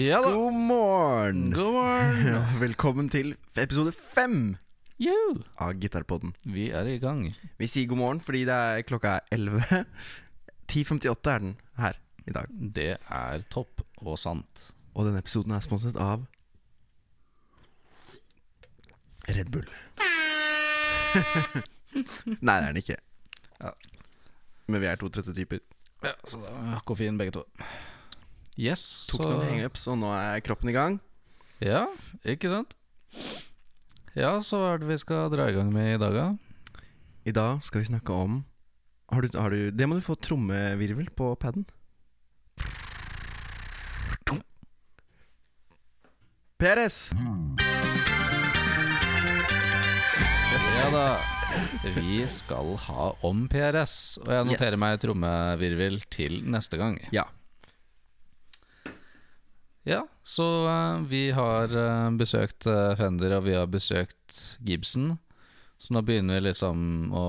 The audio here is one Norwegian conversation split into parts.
Ja da. God morgen! God morgen. Velkommen til episode fem Yo. av Gitarpodden. Vi er i gang. Vi sier god morgen fordi det er klokka er 11. 10.58 er den her i dag. Det er topp og sant. Og denne episoden er sponset av Red Bull. Nei, det er den ikke. Ja. Men vi er to trøtte typer. Ja, så da er koffein begge to. Yes, Tok så noen hangups, og nå er kroppen i gang. Ja, ikke sant? Ja, så hva er det vi skal dra i gang med i dag, da? I dag skal vi snakke om har du, har du, Det må du få trommevirvel på paden. Peres! Ja da. Vi skal ha om PRS, og jeg noterer Yes. meg trommevirvel til neste gang. Ja. Ja, så eh, vi har eh, besøkt eh, Fender, og vi har besøkt Gibson. Så nå begynner vi liksom å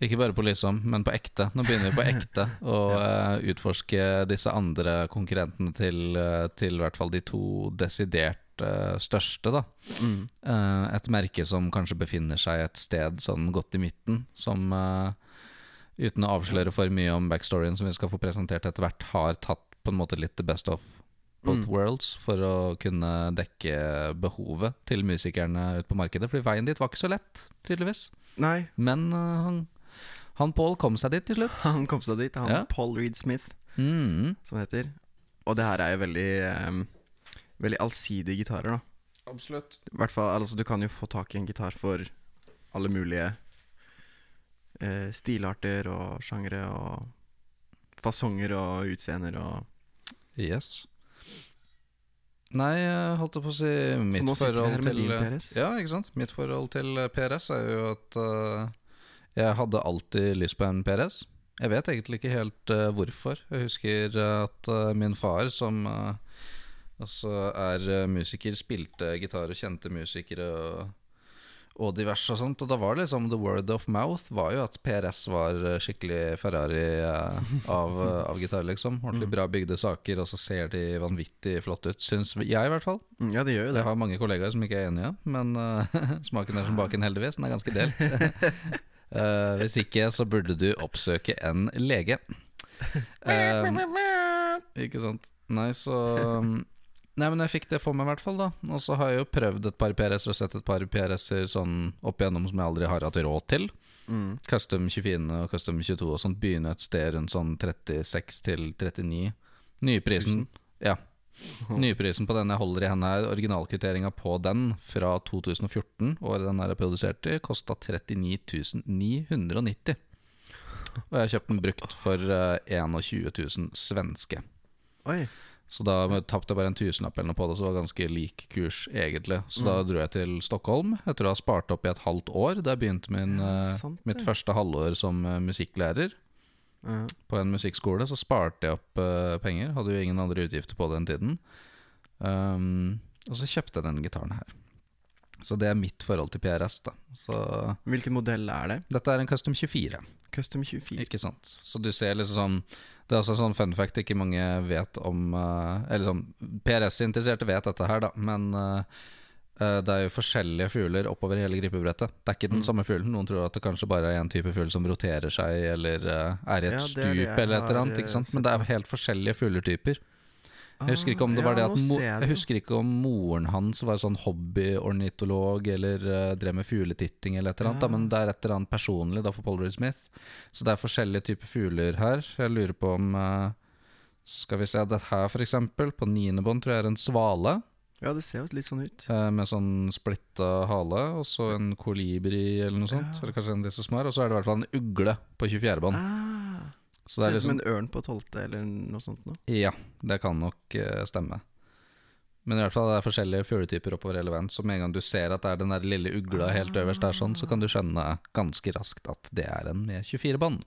Ikke bare på liksom, men på ekte. Nå begynner vi på ekte å eh, utforske disse andre konkurrentene til, til i hvert fall de to desidert største, da. Mm. Et merke som kanskje befinner seg et sted sånn godt i midten, som uten å avsløre for mye om backstoryen som vi skal få presentert etter hvert, har tatt på en måte litt the best of both Mm. worlds for å kunne dekke behovet til musikerne ute på markedet. Fordi veien dit var ikke så lett, tydeligvis. Nei, Men uh, han, han Paul kom seg dit til slutt. han kom seg dit. Han Ja. Paul Reed Smith, Mm, som det heter. Og det her er jo veldig um, Veldig allsidige gitarer, da. absolutt. Hvert fall, altså Du kan jo få tak i en gitar for alle mulige uh, stilarter og sjangre og fasonger og utseender og Yes. Nei, jeg holdt på å si mitt nå sitter vi her med til din PRS. Ja, ikke sant. Mitt forhold til eh, PRS er jo at uh, jeg hadde alltid lyst på en PRS. Jeg vet egentlig ikke helt uh, hvorfor. Jeg husker at uh, min far, som eh, altså er eh, musiker, spilte gitar og kjente musikere og, og diverse og sånt. Og da var det liksom the word of mouth var jo at PRS var eh, skikkelig Ferrari eh, av, eh, av gitar, liksom. Ordentlig bra bygde saker, og så ser de vanvittig flott ut, syns jeg i hvert fall. Mm, Ja, det gjør jo det. Jeg har mange kollegaer som ikke er enige, men uh, smaken er som baken, heldigvis. Den er ganske delt. uh, hvis ikke, så burde du oppsøke en lege. Uh, ikke sant. Nei, så Nei, men jeg fikk det for meg, i hvert fall. da Og så har jeg jo prøvd et par PRS-er og sett et par PRS-er sånn opp igjennom som jeg aldri har hatt råd til. Mm. Custom 24 og Custom 22 og sånt begynner et sted rundt sånn 36 til 39. Nyprisen Ja. Nyprisen på den jeg holder i henne her, originalkvitteringa på den fra 2014, året den er produsert i, kosta 39 990. Og jeg har kjøpt den brukt for eh, 21 000 svenske. Oi. Så da tapte jeg bare en tusenlapp eller noe på det, så det var ganske lik kurs, egentlig. Så da dro jeg til Stockholm etter å ha spart opp i et halvt år. Da jeg begynte min, Ja, eh, sant mitt første halvår som eh, musikklærer Ja. på en musikkskole. Så sparte jeg opp uh, penger. Hadde jo ingen andre utgifter på den tiden. Um, og så kjøpte jeg denne gitaren her. Så det er mitt forhold til PRS. da Så Hvilken modell er det? Dette er en Custom 24. Custom 24. Ikke sant Så du ser liksom sånn Det er også sånn fun fact ikke mange vet om eh, Eller sånn PRS-interesserte vet dette her, da, men eh, eh, det er jo forskjellige fugler oppover hele gripebrettet. Det er ikke den Mm. samme fuglen. Noen tror at det kanskje bare er en type fugl som roterer seg, eller er i et Ja, stup, eller et eller annet. Men det er helt forskjellige fugletyper. Jeg husker ikke om det Ah, var det at mo jeg husker ikke om moren hans var sånn hobbyornitolog eller uh, drev med fugletitting eller et eller annet, da, Ja. men det er et eller annet personlig da for Paul Reed Smith. Så det er forskjellige typer fugler her. Jeg lurer på om uh, Skal vi se, det her for eksempel, på niende bånd tror jeg er en svale. Ja, det ser jo litt sånn ut. Uh, Med sånn splitta hale, og så en kolibri eller noe sånt. Ja. Eller kanskje en disse som er, Og så er det i hvert fall en ugle på 24. bånd. Ah, Så det ser er ut som liksom en ørn på tolvte, eller noe sånt noe. Ja, det kan nok uh, stemme. Men i hvert fall det er forskjellige fugletyper oppover hele veien. Så med en gang du ser at det er den der lille ugla helt øverst der, sånn, så kan du skjønne ganske raskt at det er en med 24 bånd.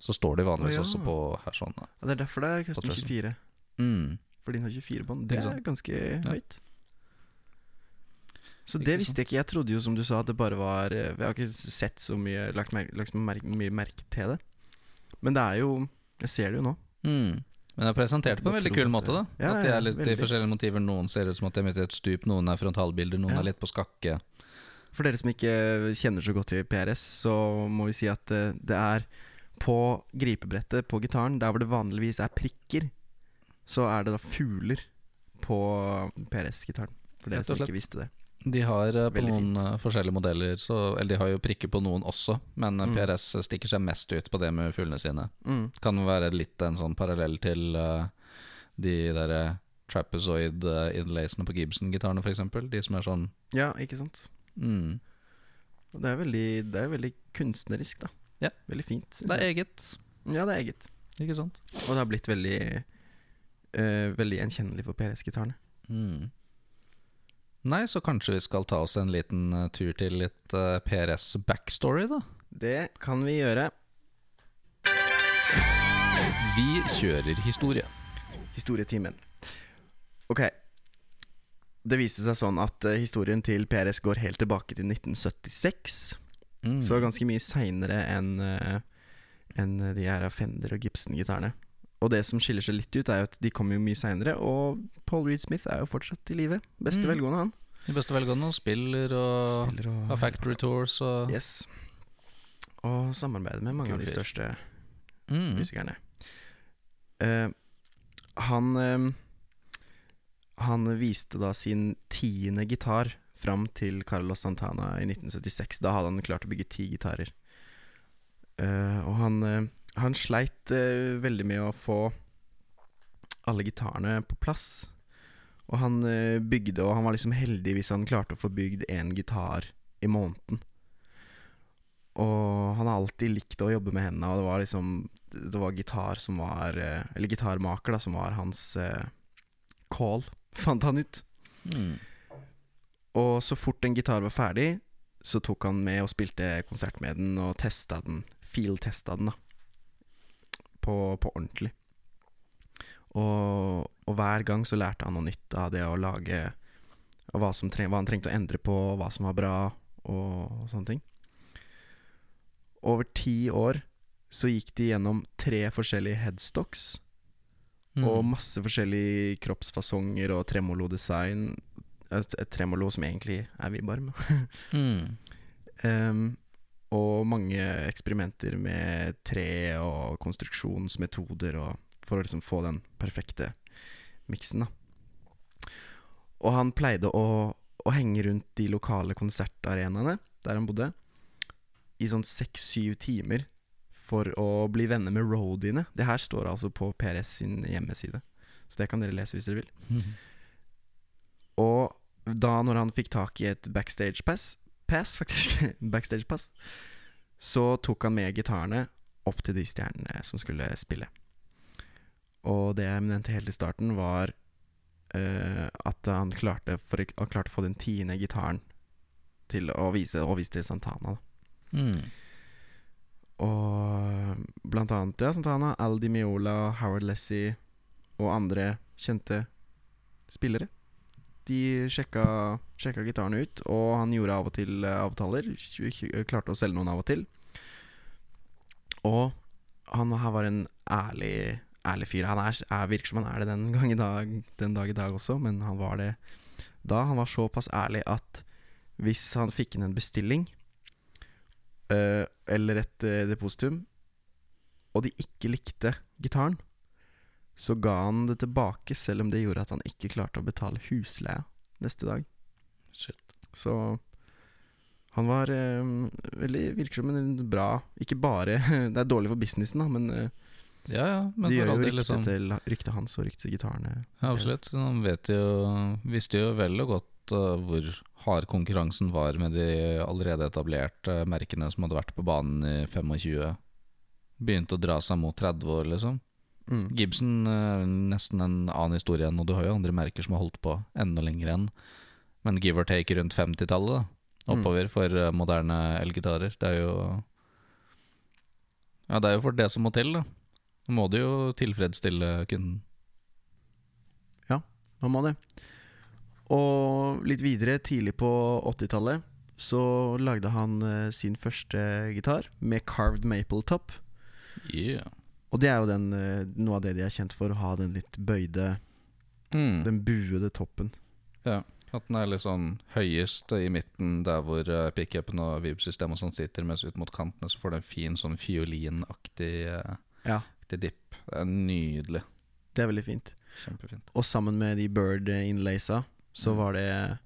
Så står det vanligvis oh, ja. også på her sånn. da. Ja, det er derfor det er Custom 24. Mm. For den har 24 bånd. Det er ganske Ja. høyt. Så det visste jeg ikke. Jeg trodde jo, som du sa, at det bare var eh, Jeg har ikke sett så mye Lagt, mer, lagt mer, mye merke til det. Men det er jo Jeg ser det jo nå. Mm. Men det er presentert på en veldig kul måte. da Ja, At de er litt i forskjellige motiver. Noen ser ut som at de er i et stup, noen er frontalbilder, noen Ja. er litt på skakke. For dere som ikke kjenner så godt til PRS, så må vi si at eh, det er på gripebrettet på gitaren, der hvor det vanligvis er prikker, så er det da fugler på PRS-gitaren. For dere som ikke visste det. De har eh, på Veldig noen eh, forskjellige modeller så, Eller de har jo prikker på noen også, men eh, Mm. PRS stikker seg mest ut på det med fuglene sine. Mm. Kan være litt en sånn parallell til uh, de derre trapezoid inlaysene på Gibson-gitarene, f.eks. De som er sånn Ja, ikke sant. mm, det er veldig, det er veldig kunstnerisk, da. Ja. Veldig fint. Det er eget, Ja, det er eget. ikke sant? Og det har blitt veldig uh, Veldig gjenkjennelig for PRS-gitarene. Mm. Nei, så kanskje vi skal ta oss en liten eh, tur til litt eh, PRS backstory, da? Det kan vi gjøre. Vi kjører historie. Historietimen. Ok. Det viste seg sånn at eh, historien til PRS går helt tilbake til 1976. Mm. Så ganske mye seinere enn en de her Fender og Gibson-gitarene. Og det som skiller seg litt ut, er jo at de kommer jo mye seinere, og Paul Reed Smith er jo fortsatt i live. Beste Mm. velgående, han. I beste velgående og spiller og Spiller og har factory tours og Yes. Og samarbeider med mange Kul av de største mm. musikerne. Uh, han uh, Han viste da sin tiende gitar fram til Carlos Santana i 1976. Da hadde han klart å bygge ti gitarer. Uh, og han, han sleit uh, veldig med å få alle gitarene på plass. Og han uh, bygde, og han var liksom heldig hvis han klarte å få bygd én gitar i måneden. Og han har alltid likt å jobbe med hendene, og det var liksom Det var gitar som var uh, Eller gitarmaker, da, som var hans call, fant han ut. Mm. Og så fort en gitar var ferdig, så tok han med og spilte konsert med den og testa den. Feel-testa den, da. På, på ordentlig. Og, og hver gang så lærte han noe nytt av det å lage Og hva, som treng, hva han trengte å endre på, hva som var bra, og, og sånne ting. Over ti år så gikk de gjennom tre forskjellige headstocks. Mm. Og masse forskjellige kroppsfasonger og tremolo-design. Et, et tremolo som egentlig er vibarm. Mm. Em, og mange eksperimenter med tre og konstruksjonsmetoder og for å liksom få den perfekte miksen, da. Og han pleide å, å henge rundt de lokale konsertarenaene der han bodde, i sånn seks-syv timer for å bli venner med roadiene. Det her står altså på PRS sin hjemmeside, så det kan dere lese hvis dere vil. Mm. Og da når han fikk tak i et backstage pass, pass faktisk, backstage pass, så tok han med gitarene opp til de stjernene som skulle spille. Og det jeg nevnte helt i starten, var uh, at han klarte, for, han klarte å få den tiende gitaren til å vise, å vise til Santana. Da. Mm. Og blant annet ja, Santana, Aldi Miola, Howard Lessie og andre kjente spillere. De sjekka, sjekka gitaren ut, og han gjorde av og til eh, avtaler. K- Klarte å selge noen av og til. Og han her var en ærlig, ærlig fyr. Han er, er, virker som han er det den, gang i dag, den dag i dag også, men han var det da. Han var såpass ærlig at hvis han fikk inn en bestilling øh, eller et øh, depositum, og de ikke likte gitaren, så ga han det tilbake, selv om det gjorde at han ikke klarte å betale husleia neste dag. Shit. Så han var eh, veldig Virker som en bra Ikke bare Det er dårlig for businessen, da, men eh, Ja, ja, men de gjør jo ryktet liksom til ryktet hans og ryktet til gitarene. Ja, absolutt. Han vet jo, visste jo vel og godt uh, hvor hard konkurransen var med de allerede etablerte merkene som hadde vært på banen i 25. Begynte å dra seg mot 30 år, liksom. Mm. Gibson uh, nesten en annen historie enn, og du har jo andre merker som har holdt på enda lenger enn. Men give or take rundt 50-tallet, oppover, Mm. Oppover for uh, moderne elgitarer. Det er jo Ja, det er jo for det som må til, da. Da må du jo tilfredsstille kunden. Ja, man må det. Og litt videre, tidlig på 80-tallet, så lagde han eh, sin første gitar med carved maple top. Yeah. Og det er jo den, eh, noe av det de er kjent for, å ha den litt bøyde, Mm. den buede toppen. Ja, at den er litt sånn høyest i midten der hvor uh, pickupen og vib-systemet og sitter, mens ut mot kantene så får du en fin sånn fiolinaktig uh, Ja, dipp. Det er nydelig. det er veldig fint. Kjempefint. Og sammen med de bird inlaysa, så Mm. var det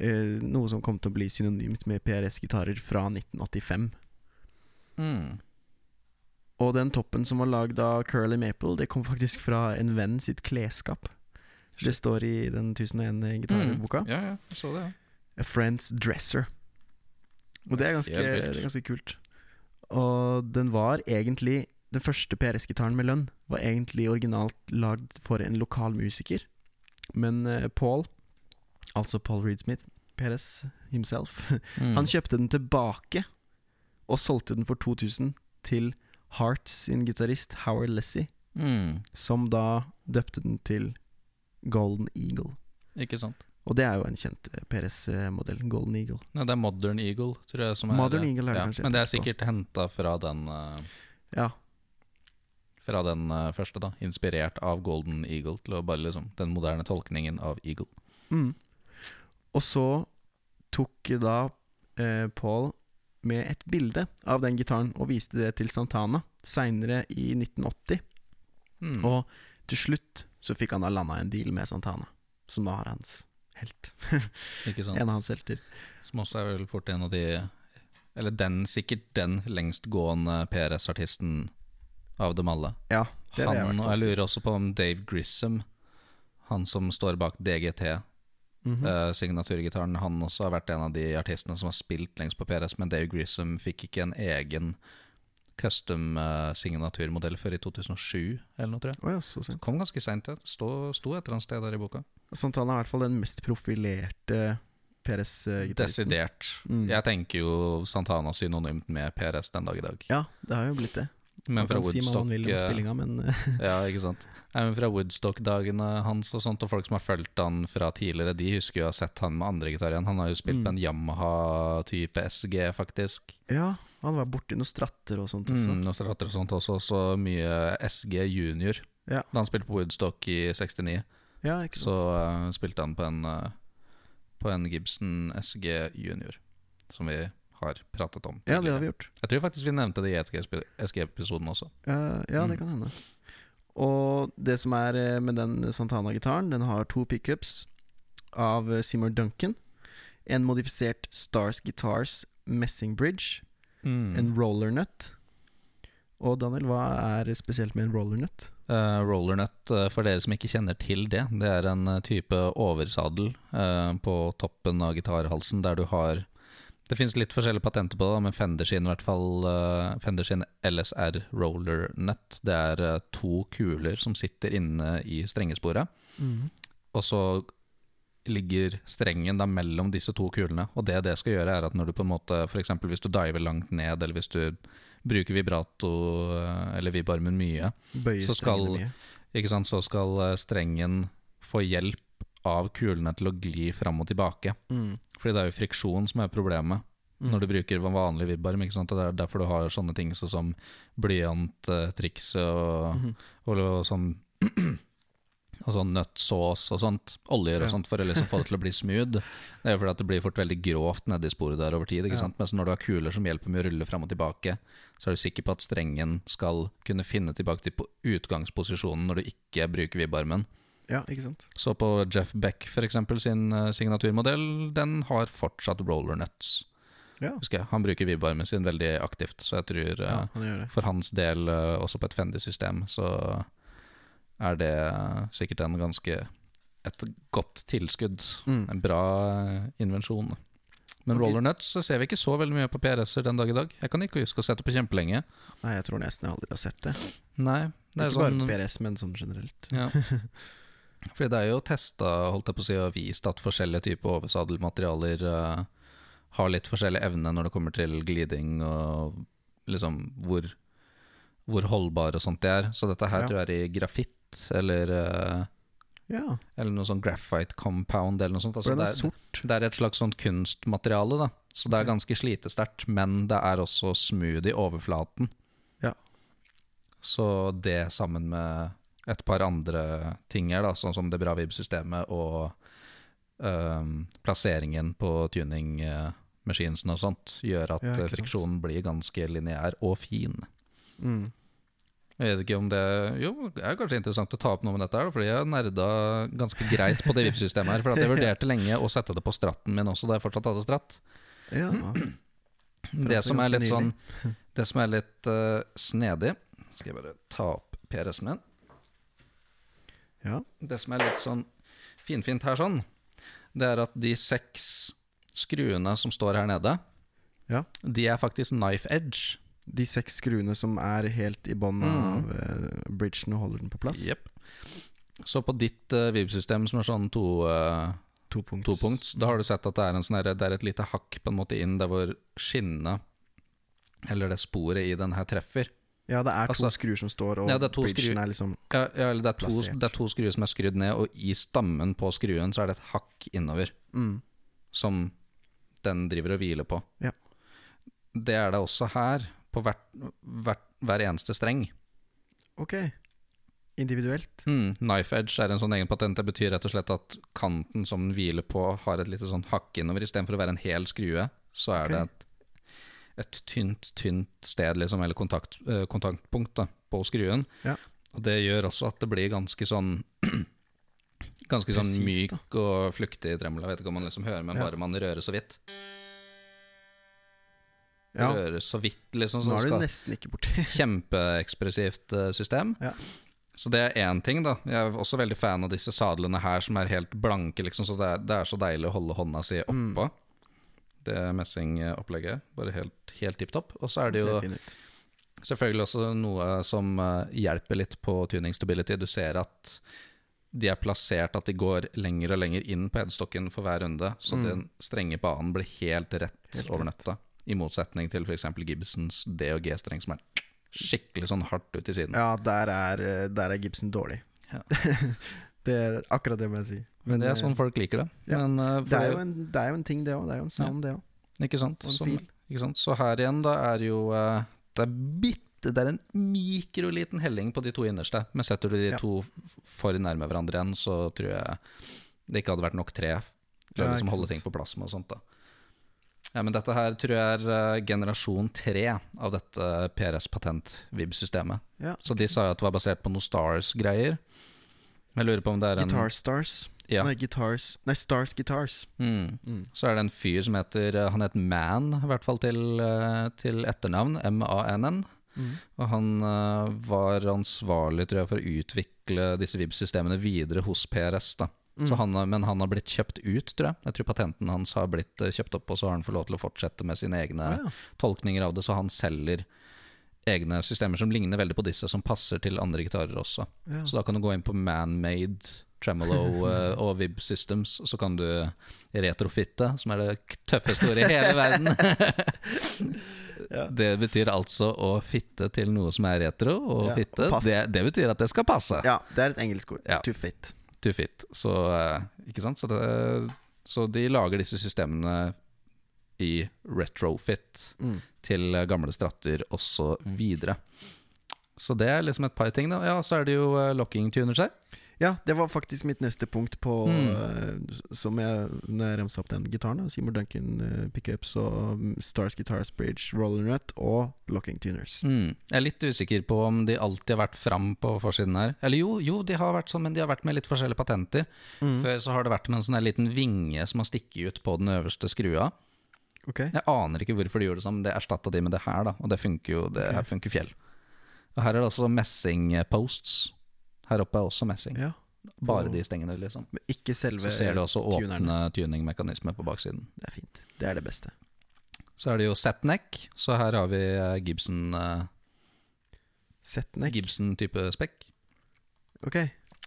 uh, noe som kom til å bli synonymt med PRS-gitarer fra 1985. Mm. Og den toppen som var lagd av Curly Maple, det kom faktisk fra en venn sitt klesskap. Det står i den 1001 gitarboka. Mm. Ja, ja, jeg så det. Ja. A Friend's Dresser. Og det er ganske, det er ganske kult. Og den var egentlig Den første PRS-gitaren med lønn var egentlig originalt lagd for en lokal musiker. Men eh, Paul, altså Paul Reed Smith, PRS himself, Mm. han kjøpte den tilbake og solgte den for 2000 til Hearts sin gitarist Howard Lessie, mm. som da døpte den til Golden Eagle. Ikke sant. Og det er jo en kjent eh, PRS-modell. Golden Eagle. Nei, det er Modern Eagle, tror jeg. Som er, Modern Eagle er det ja, kanskje Men det er sikkert henta fra den uh, Ja, Fra den uh, første, da. Inspirert av Golden Eagle til å bare liksom Den moderne tolkningen av Eagle. Mm. Og så tok da uh, Paul med et bilde av den gitaren og viste det til Santana seinere i 1980. Mm. Og til slutt så fikk han da landa en deal med Santana, som var hans helt. Ikke sant. en av hans helter. Som også er vel fort en av de Eller den, sikkert den lengstgående PRS-artisten av dem alle. Ja, det er Han, det jeg, jeg lurer også på om Dave Grissom, han som står bak DGT, Mhm. uh, signaturgitaren, han også har vært en av de artistene som har spilt lengst på PRS, men Dave Grissom fikk ikke en egen custom eh, signaturmodell før i 2007, eller noe, tror jeg. Oh, ja, så sent. Kom ganske seint, det. Sto, sto et eller annet sted der i boka. Santana er i hvert fall den mest profilerte PRS-gitaristen. Desidert. Mm. Jeg tenker jo Santana synonymt med PRS den dag i dag. Ja, det har jo blitt det. Men fra si Woodstock eh, spillinga, men eh, Ja, ikke sant. Nei, men fra Woodstock-dagene hans og sånt, og folk som har fulgt han fra tidligere, de husker jo å ha sett han med andre gitar igjen. Han har jo spilt Mm. med en Yamaha-type SG, faktisk. Ja, han var borti noen stratter og sånt også. Mm, noen stratter og sånt også, så mye SG junior. Ja. Da han spilte på Woodstock i 69, Ja, så uh, spilte han på en, uh, på en Gibson SG junior, som vi har pratet om ja, det har vi gjort. Jeg tror faktisk vi nevnte det i SG-episoden også. Uh, ja, det Mm. kan hende. Og det som er eh, med den Santana-gitaren, den har to pickups av eh, Seymour Duncan. En modifisert Stars Guitars Messing Bridge. Mm. En rollernut. Og Daniel, hva er spesielt med en rollernut? Uh, rollernut, eh, for dere som ikke kjenner til det, det er en type oversadel uh, på toppen av gitarhalsen der du har Det fins litt forskjellige patenter på det, men Fender sin, i hvert fall, eh, Fender sin LSR rollernut, det er eh, to kuler som sitter inne i strengesporet, og så ligger strengen da mellom disse to kulene. Og det det skal gjøre, er at når du på en måte F.eks. hvis du diver langt ned, eller hvis du bruker vibrato eh, eller vibarmen mye, Så skal- mye. sant, så skal strengen få hjelp av kulene til å gli fram og tilbake. Mm. Fordi det er jo friksjon som er problemet Mm. når du bruker vanlig vibbarm. Ikke sant? Det er derfor du har sånne ting som blyanttriks og, mm. og, og sånn og sånn nøttsås og sånt. Oljer og Ja. sånt for å liksom få det til å bli smooth. Det er jo fordi at det blir fort veldig grovt nedi sporet der over tid. Ikke Ja. sant? Mens når du har kuler som hjelper med å rulle fram og tilbake, så er du sikker på at strengen skal kunne finne tilbake til utgangsposisjonen når du ikke bruker vibbarmen. Ja, ikke sant. Så på Jeff Beck for eksempel sin eh, signaturmodell, den har fortsatt roller nuts. Ja, Husker jeg. Han bruker vibbarmen sin veldig aktivt, så jeg tror eh, ja han for hans del, eh, også på et Fendi-system, så er det eh, sikkert en ganske et godt tilskudd. Mm. En bra eh, invensjon. Men okay. roller nuts ser vi ikke så veldig mye på PRS-er den dag i dag. Jeg kan ikke huske å sette på kjempelenge. Nei, jeg tror nesten jeg aldri har sett det. Nei, det Ikke sånn bare PRS, men sånn generelt. Ja. Fordi det er jo testa holdt jeg på å si, og vist at forskjellige typer oversadelmaterialer uh, har litt forskjellig evne når det kommer til gliding og liksom hvor, hvor holdbare og sånt de er. Så dette her Ja. tror jeg er i grafitt eller, uh, Ja, eller noe sånn graphite compound eller noe sånt. Altså, det, er det er et slags sånt kunstmateriale, da. Så det er ganske slitesterkt, men det er også smooth i overflaten. Ja. Så det sammen med et par andre ting her, da, sånn som det bra vib-systemet og um, plasseringen på tuning-maskinene og sånt, gjør at Ja, friksjonen blir ganske lineær og fin. Mm. Jeg vet ikke om det Jo, det er kanskje interessant å ta opp noe med dette, her, fordi jeg nerda ganske greit på det VIP-systemet her. For jeg vurderte lenge å sette det på stratten min også, da jeg fortsatt hadde stratt. Ja. Det det som er litt sånn. Det som er litt uh, snedig Skal jeg bare ta opp PRS-en min. Ja. Det som er litt sånn finfint her, sånn, det er at de seks skruene som står her nede, Ja. de er faktisk knife edge. De seks skruene som er helt i bånn Mm. av eh, bridgen og holder den på plass. Yep. Så på ditt uh, vib-system som er sånn to, uh, To punkt. to punkts, da har du sett at det er, en sånn det er et lite hakk på en måte inn der hvor skinnet, eller det sporet i den her treffer. Ja, det er to Altså- skruer som står, og Ja, bridgen er liksom Ja, ja, eller det er, to, det er to skruer som er skrudd ned, og i stammen på skruen så er det et hakk innover. mm. som den driver og hviler på. Ja. Det er det også her, på hvert, hvert, hver eneste streng. Ok. Individuelt. Mm, knife edge er en sånn egen patent. Det betyr rett og slett at kanten som den hviler på, har et lite sånn hakk innover. Istedenfor å være en hel skrue, så er okay. det et, et tynt, tynt sted, liksom, eller kontakt, eh, kontaktpunkt da, på skruen. Ja. Og det gjør også at det blir ganske sånn Ganske sånn Precis, myk og fluktig tremolo. Jeg vet ikke om man liksom hører, men Ja. bare man rører så vidt. Ja. Rører så vidt, liksom. Nå er du nesten ikke borti. Kjempeekspressivt eh, system. Ja. Så det er én ting, da. Jeg er også veldig fan av disse sadlene her som er helt blanke, liksom, så det er, det er så deilig å holde hånda si Mm. Det messingopplegget. Bare helt, helt tipp topp. Og så er det jo selvfølgelig også noe som eh, hjelper litt på tuning stability. Du ser at de er plassert at de går lenger og lenger inn på headstocken for hver runde, så Mm. den strenge banen blir helt rett Helt over nøtta. I motsetning til f.eks. Gibsons D- og G-streng, som er skikkelig sånn hardt ut i siden. Ja, der er, eh, der er Gibson dårlig. Ja. det er akkurat det må jeg si. Men det er eh, sånn folk liker det. ja. Men, uh, det, er en, det er jo en ting, det òg. Det er jo en sound, det òg. Ikke fil. ikke sant? Så her igjen, da er jo uh, Det er bitte Det er en mikroliten helling på de to innerste. Men setter du de Ja. to for nærme hverandre igjen, så tror jeg det ikke hadde vært nok tre til å liksom holde ting på plass med og sånt. da ja, men Dette her tror jeg er eh, generasjon tre av dette PRS-patent-VIB-systemet. Ja. Så de sa jo at det var basert på noe Stars-greier. Jeg lurer på om det er en Guitar Stars. Ja. Nei, Guitars Nei, Stars Guitars. Mm. Mm. Så er det en fyr som heter eh, Han heter Man, i hvert fall til, eh, til etternavn. M-A-N-N. Mm. Og han eh, var ansvarlig tror jeg, for å utvikle disse VIB-systemene videre hos PRS. da så Mm. han, Men han har blitt kjøpt ut, tror jeg. Jeg tror patenten hans har blitt kjøpt opp, og så har han fått lov til å fortsette med sine egne Ah, ja. tolkninger av det. Så han selger egne systemer som ligner veldig på disse, som passer til andre gitarer også. Ja. Så da kan du gå inn på man-made tremolo eh, og Vib Systems, så kan du retrofitte, som er det tøffeste ordet i hele verden. Ja. Det betyr altså å fitte til noe som er retro, og Ja, fitte, og det, det betyr at det skal passe. ja, det er et engelsk ord. Ja. To fit. To fit. Så, eh, ikke sant? Så, det, så de lager disse systemene i retrofit Mm. til gamle stratter osv. Så, så det er liksom et par ting. da Ja, Så er det jo eh, locking tuners her. Ja, det var faktisk mitt neste punkt på Mm. uh, Som jeg Når jeg remsa opp den gitaren. Seymour Duncan uh, pickups og mm, Stars Guitars Bridge, Roller Nut og Locking Tuners. Mm. Jeg er litt usikker på om de alltid har vært fram på forsiden her. Eller jo, jo, de har vært sånn, men de har vært med litt forskjellige patenter. Mm. Før så har det vært med en sånn liten vinge som har stikket ut på den øverste skrua. Ok, Jeg aner ikke hvorfor de gjorde det sånn, men det erstatta de med det her, da. Og det funker jo, det okay. her funker fjell. Og her er det også messingposts. Her oppe er også messing. ja Bare de stengene, liksom. Men ikke selve Så ser du også tuneren. åpne tuningmekanismer på baksiden. Det er fint. Det er det beste. Så er det jo setneck, så her har vi eh, Gibson eh, Setneck. Gibson-type spekk. Ok.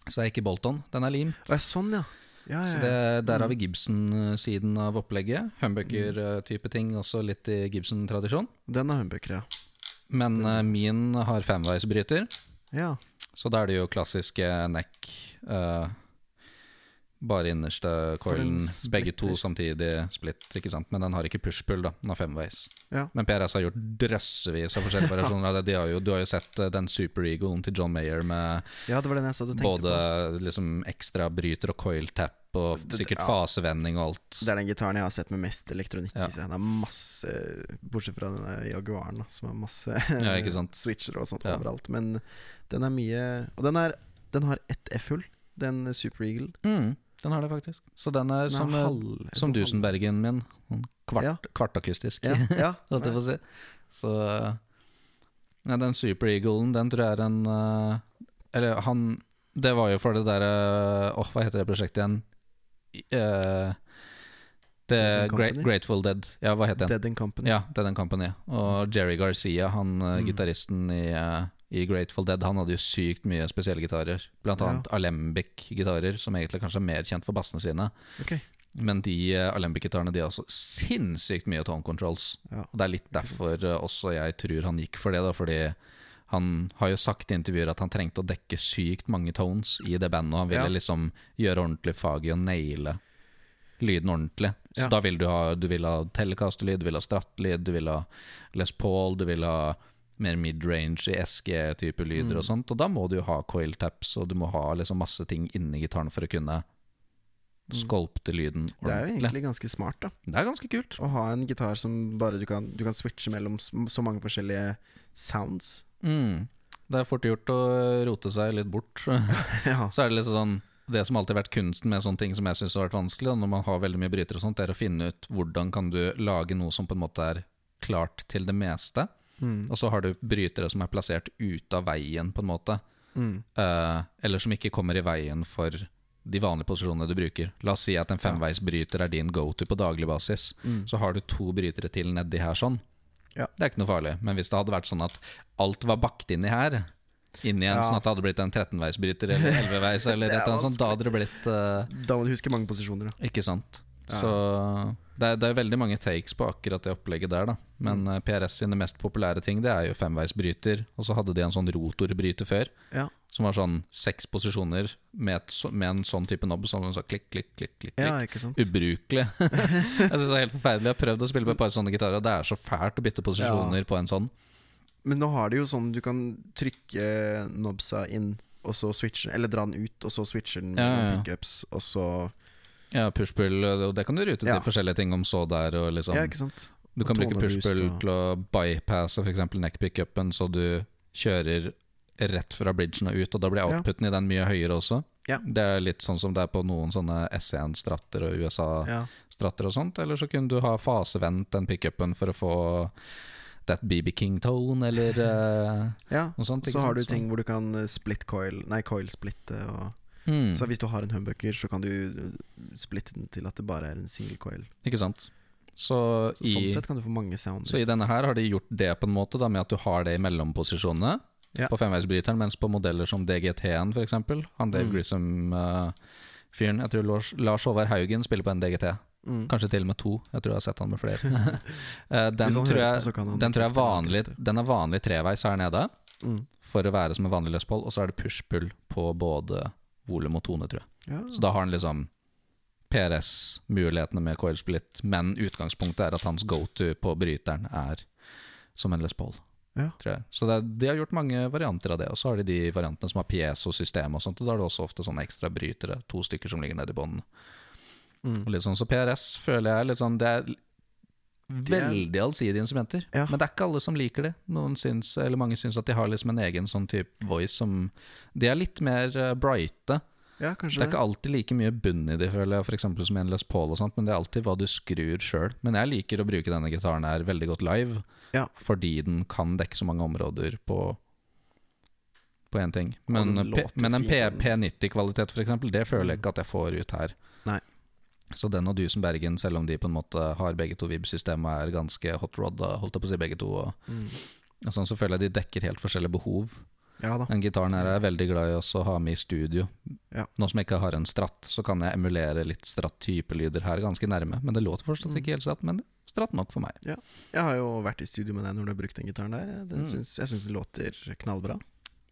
Så det er ikke Bolton, den er limt. Å, sånn, ja. Ja, ja, Så det, der har vi Gibson-siden av opplegget. Humbucker-type ting, også litt i Gibson-tradisjon. Den er humbucker, ja. Men uh, min har femveisbryter, Ja. så da er det jo klassiske neck. eh, bare innerste coilen, begge to samtidig split, ikke sant? Men den har ikke push-pull, da. Den har femveis. Ja. Men PRS har gjort drøssevis av forskjellige variasjoner av det. De har jo, du har jo sett eh, den Super Eaglen til John Mayer med ja, det var den jeg så du både liksom ekstra bryter og coil tap og sikkert ja. fasevending og alt. Det er den gitaren jeg har sett med mest elektronikk Ja. i seg. Det er masse Bortsett fra denne Jaguaren, da, som har masse Ja, ikke sant. switcher og sånt overalt. Men den er mye Og den, er, den har ett F-hull, den Super Eagle. Mm, den har det faktisk. Så den er, Den som, er eh, halv- som Dusenbergen min. Sånn Kvart, Ja. Kvartakustisk. Ja, ja, holdt jeg på å si. Så ja, den Super Eaglen, den tror jeg er en eh, Eller han Det var jo for det derre Åh, hva heter det prosjektet igjen? Uh, The Great, Grateful Dead. Ja, hva het den? Dead and Company. Ja, Dead and Company. Og Jerry Garcia, han uh, Mm. gitaristen i, eh, i Grateful Dead, han hadde jo sykt mye spesielle gitarer. Blant Ja. annet Alembic-gitarer, som egentlig kanskje er mer kjent for bassene sine. Okay. Men de uh, Alembic-gitarene de har også sinnssykt mye tone controls. Ja. Og det er litt derfor uh, også jeg tror han gikk for det, da, fordi han har jo sagt i intervjuer at han trengte å dekke sykt mange tones i det bandet, og han ville Ja. liksom gjøre ordentlig fag i å naile lyden ordentlig. Så Ja. da vil du ha Du vil ha Telecaster-lyd, du vil ha Stratt-lyd, du vil ha Les Paul, du vil ha mer mid-range i SG-type lyder Mm. og sånt. Og da må du jo ha coil taps, og du må ha liksom masse ting inni gitaren for å kunne skolpte lyden ordentlig. Det er jo egentlig ganske smart, da. Det er ganske kult. Å ha en gitar som bare du kan, du kan switche mellom så mange forskjellige sounds. Mm. Det er fort gjort å rote seg litt bort. ja. Så er det litt sånn Det som alltid har vært kunsten med sånne ting som jeg syns har vært vanskelig, når man har veldig mye brytere og sånt, det er å finne ut hvordan kan du lage noe som på en måte er klart til det meste. Mm. Og så har du brytere som er plassert ut av veien, på en måte. Mm. Uh, eller som ikke kommer i veien for de vanlige posisjonene du bruker. La oss si at en femveisbryter er din go-to på daglig basis. Mm. Så har du to brytere til nedi her sånn. Ja. Det er ikke noe farlig. Men hvis det hadde vært sånn at alt var bakt inni her, inni en Ja. sånn at det hadde blitt en 13-veisbryter eller 11-veis, eller et er eller annet sånt, da hadde det blitt uh, Da må du huske mange posisjoner, da. Ikke sant. Ja. Så det er, det er veldig mange takes på akkurat det opplegget der, da. Men Mm. eh, PRS sine mest populære ting, det er jo femveisbryter. Og så hadde de en sånn rotorbryter før, Ja. som var sånn seks posisjoner med, et, med en sånn type knobb. Sånn så klikk, klikk, klikk, klikk. ja, klikk. sant. Ubrukelig. jeg synes det er helt forferdelig. Jeg har prøvd å spille på et par sånne gitarer, og det er så fælt å bytte posisjoner på en sånn. Men nå har de jo sånn du kan trykke nobsa inn, og så switche Eller dra den ut, og så switcher den Ja, ja, ja. pickups, og så Ja, pushpull, og det kan du rute til Ja. forskjellige ting om så der, og liksom Ja, ikke sant. Du kan bruke pushpull og- til å bypasse f.eks. neckpickupen, så du kjører rett fra bridgen og ut, og da blir Ja. i den mye høyere også. Ja. Det er litt sånn som det er på noen sånne S1-stratter og USA-stratter og sånt. Eller så kunne du ha fasevendt den pickupen for å få that BB King tone, eller uh, ja. noe sånt. Så har du ting hvor du kan eh, split coil Nei, coil-splitte og mm, Så hvis du har en humbucker, så kan du eh, splitte den til at det bare er en single coil. Ikke sant. Så, Så i, sånn sett kan du få mange sounder. så i denne her har de gjort det på en måte, da, med at du har det i mellomposisjonene. Ja. på femveisbryteren, mens på modeller som DGT-en f.eks. Han Dave Mm. Grissom-fyren Jeg tror Lars, Lars Håvard Haugen spiller på en DGT. mm. Kanskje til og med to. Jeg tror jeg har sett han med flere. Eh, den, tror jeg, på, den tror jeg vanlig. Den er vanlig treveis her nede, Mm. for å være som en vanlig Les og så er det push-pull på både volum og tone, tror jeg. Ja. Så da har han liksom PRS-mulighetene med coil split, men utgangspunktet er at hans go-to på bryteren er som en Les Paul. Ja. Så det, de har gjort mange varianter av det. Og så har de de variantene som har piezo-system og sånt. Og da er det også ofte sånne ekstra brytere, to stykker som ligger nede i bånden. Mm. Sånn, så PRS føler jeg litt sånn Det er- veldig allsidige instrumenter. Ja. Men det er ikke alle som liker det. Noen syns, eller Mange syns at de har liksom en egen sånn type voice som De er litt mer eh, brighte. ja, Det er ikke alltid like mye bunn i de, føler jeg, f.eks. som en Les Paul og sånt, men det er alltid hva du skrur sjøl. Men jeg liker å bruke denne gitaren her veldig godt live, Ja. fordi den kan dekke så mange områder på på én ting. Men, P, men en fint, P90-kvalitet, f.eks., det føler jeg ikke at jeg får ut her. Så den og Dusenbergen, selv om de på en måte har begge to vib-system og er ganske hot rod, holdt jeg på å si begge to, og, Mm. og sånn, så føler jeg de dekker helt forskjellige behov. Ja. Den gitaren her er jeg veldig glad i å ha med i studio. Ja. Nå som jeg ikke har en stratt, så kan jeg emulere litt stratt-typelyder her ganske nærme. Men det låter fortsatt Mm. ikke helt stratt, men stratt nok for meg. Jeg har jo vært i studio med deg når du har brukt den gitaren der. Den Mm. syns, jeg syns den låter knallbra.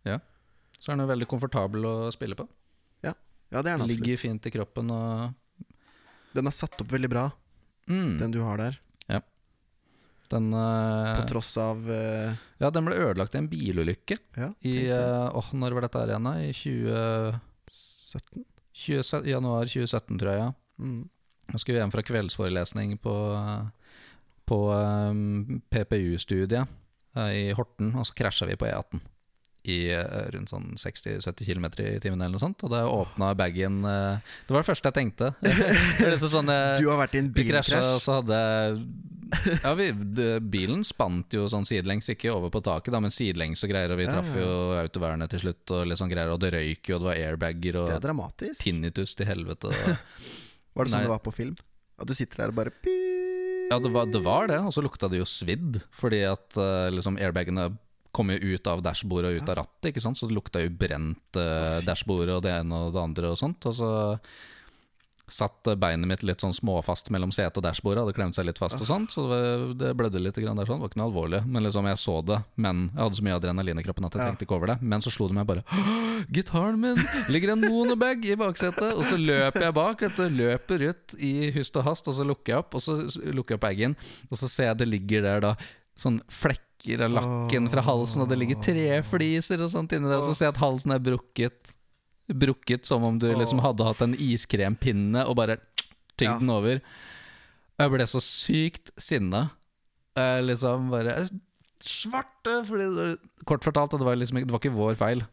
Ja. Så er den jo veldig komfortabel å spille på. Ja, det er den. Ligger fint i kroppen og Den er satt opp veldig bra, mm, den du har der. Den uh, På tross av uh, Ja, den ble ødelagt i en bilulykke Ja, i uh, eh, når var dette her igjen, da? I 2017? 20, januar 2017, tror jeg. ja Mm. Jeg skulle hjem fra kveldsforelesning på, på um, PPU-studiet i Horten, og så krasja vi på E18 i eh, rundt sånn 60-70 km i timen eller noe sånt. Og da åpna bagen eh, Det var det første jeg tenkte. det liksom sånn, eh, Du har vært i en bilkrasj? og så hadde Ja, vi, bilen spant jo sånn sidelengs, ikke over på taket, da, men sidelengs og greier, og vi traff jo autovernet til slutt, og litt sånn greier, og det røyk jo, og det var airbager og tinnitus til helvete. Og, Var det sånn Nei. det var på film? At du sitter der og bare Ja, det var, det var det, og så lukta det jo svidd, fordi at liksom airbagene kom jo ut av dashbordet og ut av rattet, ikke sant? så det lukta jo brent uh, dashbordet og det ene og det andre og sånt. Og så satt beinet mitt litt sånn småfast mellom setet og dashbordet, hadde klemt seg litt fast og sånt, så det, blødde litt grann der sånn, det var ikke noe alvorlig. Men liksom, jeg så det, men jeg hadde så mye adrenalin i kroppen at jeg tenkte ikke over det. Men så slo det meg bare «Åh, Gitaren min! Ligger en monobag i baksetet! Og så løper jeg bak, vet du, løper ut i hust og hast, og så lukker jeg opp, og så lukker jeg opp bagen, og så ser jeg det ligger der da sånn flekker av lakken fra halsen, og det ligger trefliser og sånt inni der, og så ser jeg at halsen er brukket. Brukket som om du liksom hadde hatt en iskrempinne og bare tygd den over. Og Jeg ble så sykt sinna. Jeg liksom bare Svarte! Fordi det, kort fortalt, det var, liksom, det var ikke vår feil.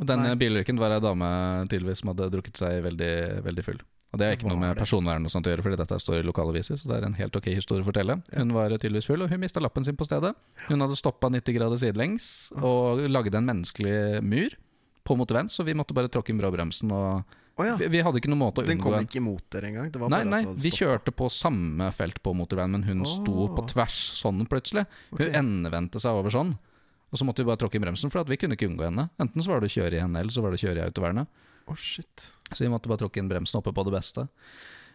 Den Nei. bilulykken var ei dame tydeligvis som hadde drukket seg veldig, veldig full. Og Det er ikke Var noe med personvern og sånt å gjøre, fordi dette står i lokalaviser, så det er en helt ok historie å fortelle. Hun var tydeligvis full, og hun mista lappen sin på stedet. Hun hadde stoppa 90 grader sidelengs og lagde en menneskelig mur på motorveien, så vi måtte bare tråkke inn bråbremsen. Og Oh, ja. vi, vi hadde ikke noen måte å unngå Den kom ikke imot dere engang? Det var Nei, nei, vi kjørte på samme felt på motorveien, men hun sto på tvers sånn plutselig. Hun okay. endevendte seg over sånn. Og så måtte vi bare tråkke inn bremsen, for vi kunne ikke unngå henne. Enten så var det å kjøre i henne, eller så var det å kjøre i autovernet. Å, shit. Så vi måtte bare tråkke inn bremsen oppe på det beste.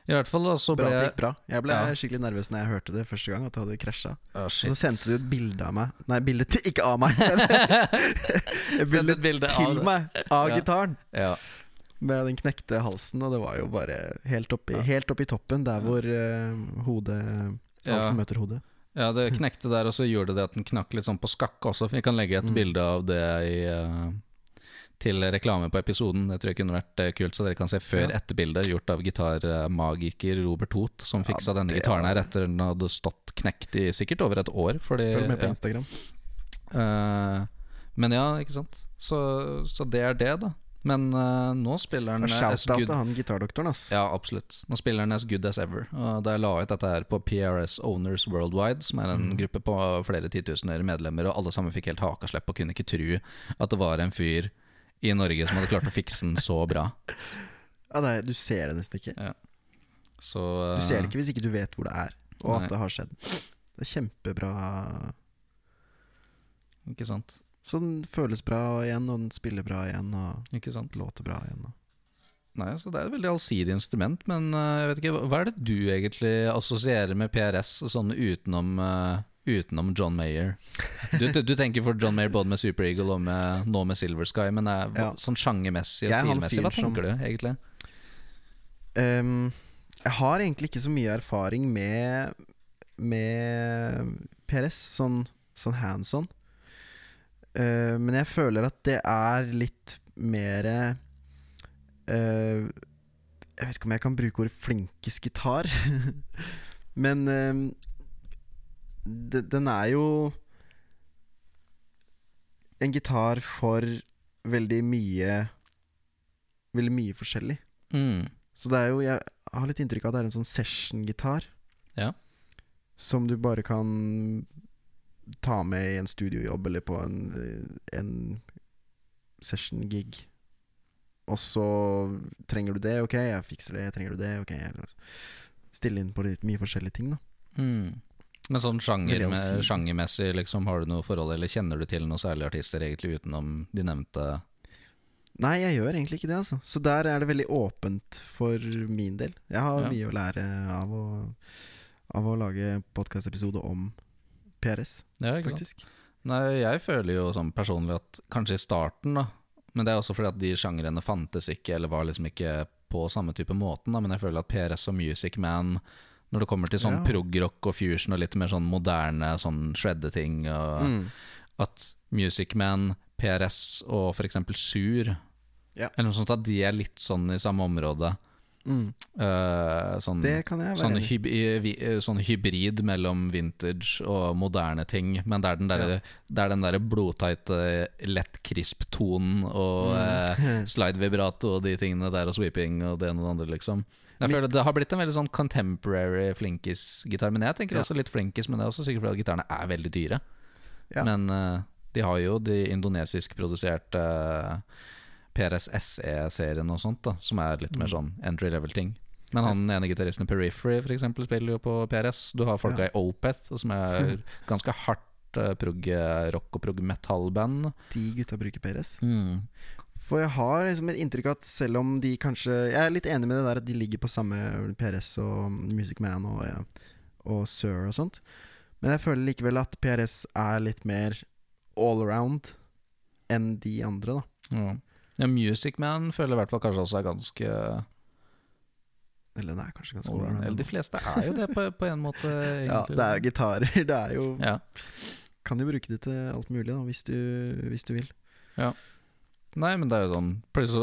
I hvert fall da, så ble bra, det gikk bra. Jeg ble Ja. skikkelig nervøs når jeg hørte det første gang, at du hadde krasja. Oh, shit. så sendte du et bilde av meg Nei, bilde til Ikke av meg, et bilde et bilde til av meg av Ja. gitaren. Ja. Med den knekte halsen, og det var jo bare helt oppi, helt oppi toppen, der hvor uh, hodet Ja. Halsen møter hodet. ja, det knekte der, og så gjorde det at den knakk litt sånn på skakke også. Vi kan legge et Mm. bilde av det i, eh, til reklame på episoden. Det tror jeg kunne vært eh, kult, så dere kan se før-etter-bildet gjort av gitarmagiker Robert Hoth, som Ja, fiksa denne det gitaren her etter den hadde stått knekt i sikkert over et år. Fordi, Følg med på ja. Instagram. Eh, men ja, ikke sant. Så, så det er det, da. Men uh, nå spiller han as Shout-out good til han gitardoktoren, ass. Ja, absolutt. Nå spiller han as good as ever. Og da jeg la ut dette her på PRS Owners Worldwide, som er en Mm. gruppe på flere titusener medlemmer, og alle sammen fikk helt hakaslepp og kunne ikke tro at det var en fyr i Norge som hadde klart å fikse den så bra. Ja, er, du ser det nesten ikke. Så Du ser det ikke hvis ikke du vet hvor det er, og Nei. at det har skjedd. Det er kjempebra. eh, Ikke sant. Så den føles bra igjen, og den spiller bra igjen, og Ikke sant. låter bra igjen. Og. Nei, så Det er et veldig allsidig instrument, men uh, jeg vet ikke, hva er det du egentlig assosierer med PRS sånn utenom, eh, utenom John Mayer? Du, du tenker for John Mayer både med Super Eagle og med, nå med Silver Sky, men er, Ja. sånn sjangermessig og stilmessig, hva som- tenker du egentlig? Um, jeg har egentlig ikke så mye erfaring med Med PRS, sånn, sånn hands on. Uh, men jeg føler at det er litt mer uh, Jeg vet ikke om jeg kan bruke ordet flinkest gitar. men det, den er jo en gitar for veldig mye Veldig mye forskjellig. Mm. Så det er jo Jeg har litt inntrykk av at det er en sånn session-gitar. Ja. Som du bare kan ta med i en studiojobb eller på en, en session-gig. Og så trenger du det, ok, jeg fikser det. Trenger du det, ok. Stille inn på litt mye forskjellige ting, da. Mm. Men sånn sjanger, med, sjangermessig, liksom, har du noe forhold, eller kjenner du til noen særlige artister egentlig utenom de nevnte? Nei, jeg gjør egentlig ikke det, altså. Så der er det veldig åpent for min del. Jeg har Ja. mye å lære av å, av å lage podkastepisode om PRS, Ja, ikke sant? faktisk. Nei, jeg føler jo sånn personlig at kanskje i starten, da Men det er også fordi at de sjangrene fantes ikke, eller var liksom ikke på samme type måten. Da. Men jeg føler at PRS og Music Man, når det kommer til sånn Ja. prog-rock og fusion og litt mer sånn moderne sånn shredde-ting, Mm. at Music Man, PRS og f.eks. Sur, Ja. eller noe sånt, at de er litt sånn i samme område. Mm. Uh, sånn, Det kan jeg være sånn, hyb i- eh, sånn hybrid mellom vintage og moderne ting. Men det er den derre ja. er der blodteite, lett krisp tonen og Mm. uh, slide vibrato og de tingene der, og sweeping og det ene og det andre, liksom. Jeg føler Det har blitt en veldig sånn contemporary flinkis-gitar. Men jeg tenker Ja. også litt flinkis, men det er også sikkert fordi gitarene er veldig dyre. Ja. Men uh, de har jo de indonesisk produserte eh, PRS SE-serien og sånt, da som er litt Mm. mer sånn entry level-ting. Men han ene gitaristen i Periphery for eksempel, spiller jo på PRS. Du har folka Ja. i Opeth, som er ganske hardt uh, prog-rock og prog-metal-band. De gutta bruker PRS. Mm. For jeg har liksom et inntrykk av at selv om de kanskje Jeg er litt enig med det der at de ligger på samme PRS og Music Man og, ja, og Sir og sånt. Men jeg føler likevel at PRS er litt mer all around enn de andre, da. Ja. ja, Music Man føler jeg i hvert fall kanskje også er ganske Eller den er kanskje ganske all around. Eller de fleste er jo det på, på en måte, Ja, det er jo gitarer. Det er jo Ja. Kan jo bruke det til alt mulig, da, hvis du, hvis du vil. Nei, men det er jo sånn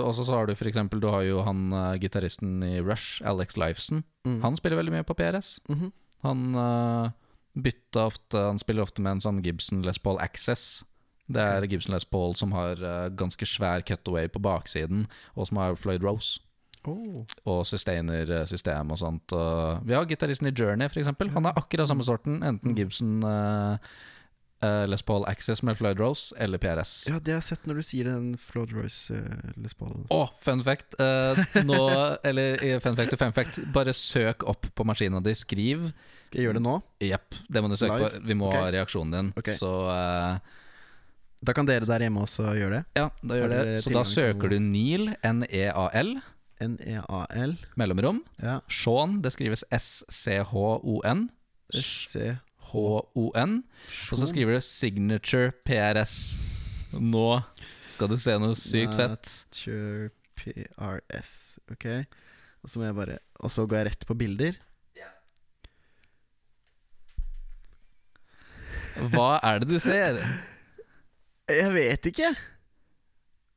Og så har du for eksempel Du har jo han uh, gitaristen i Rush, Alex Lifeson. Mm. Han spiller veldig mye på PRS. Mhm. Han uh, bytta ofte Han spiller ofte med en sånn Gibson Les Paul Access. Det er Gibson Les Paul som har uh, ganske svær cutaway på baksiden, og som har Floyd Rose. Oh. Og sustainer-system og sånt. Og vi har gitaristen i Journey, for eksempel. Han er akkurat samme sorten. Enten Gibson uh, uh, Les Paul Access med Floyd Rose eller PRS. Ja, det har jeg sett når du sier den Floyd Rose uh, Les Paul. Å, fun fact. Uh, nå, eller fun fact fun fact. Bare søk opp på maskina di. Skriv. Skal jeg gjøre det nå? Jepp, det må du søke Live? på. Vi må okay. ha reaksjonen din. Okay. Så Da kan dere der hjemme også gjøre det. ja, da gjør det. Så da søker du Neil, N-E-A-L, N-E-A-L. mellomrom. Ja. Sean, det skrives S-C-H-O-N. H-O-N. Og så skriver du Signature PRS. Nå skal du se noe sykt fett. Signature PRS. Ok. Og så må jeg bare Og så går jeg rett på bilder. Hva er det du ser? Jeg vet ikke.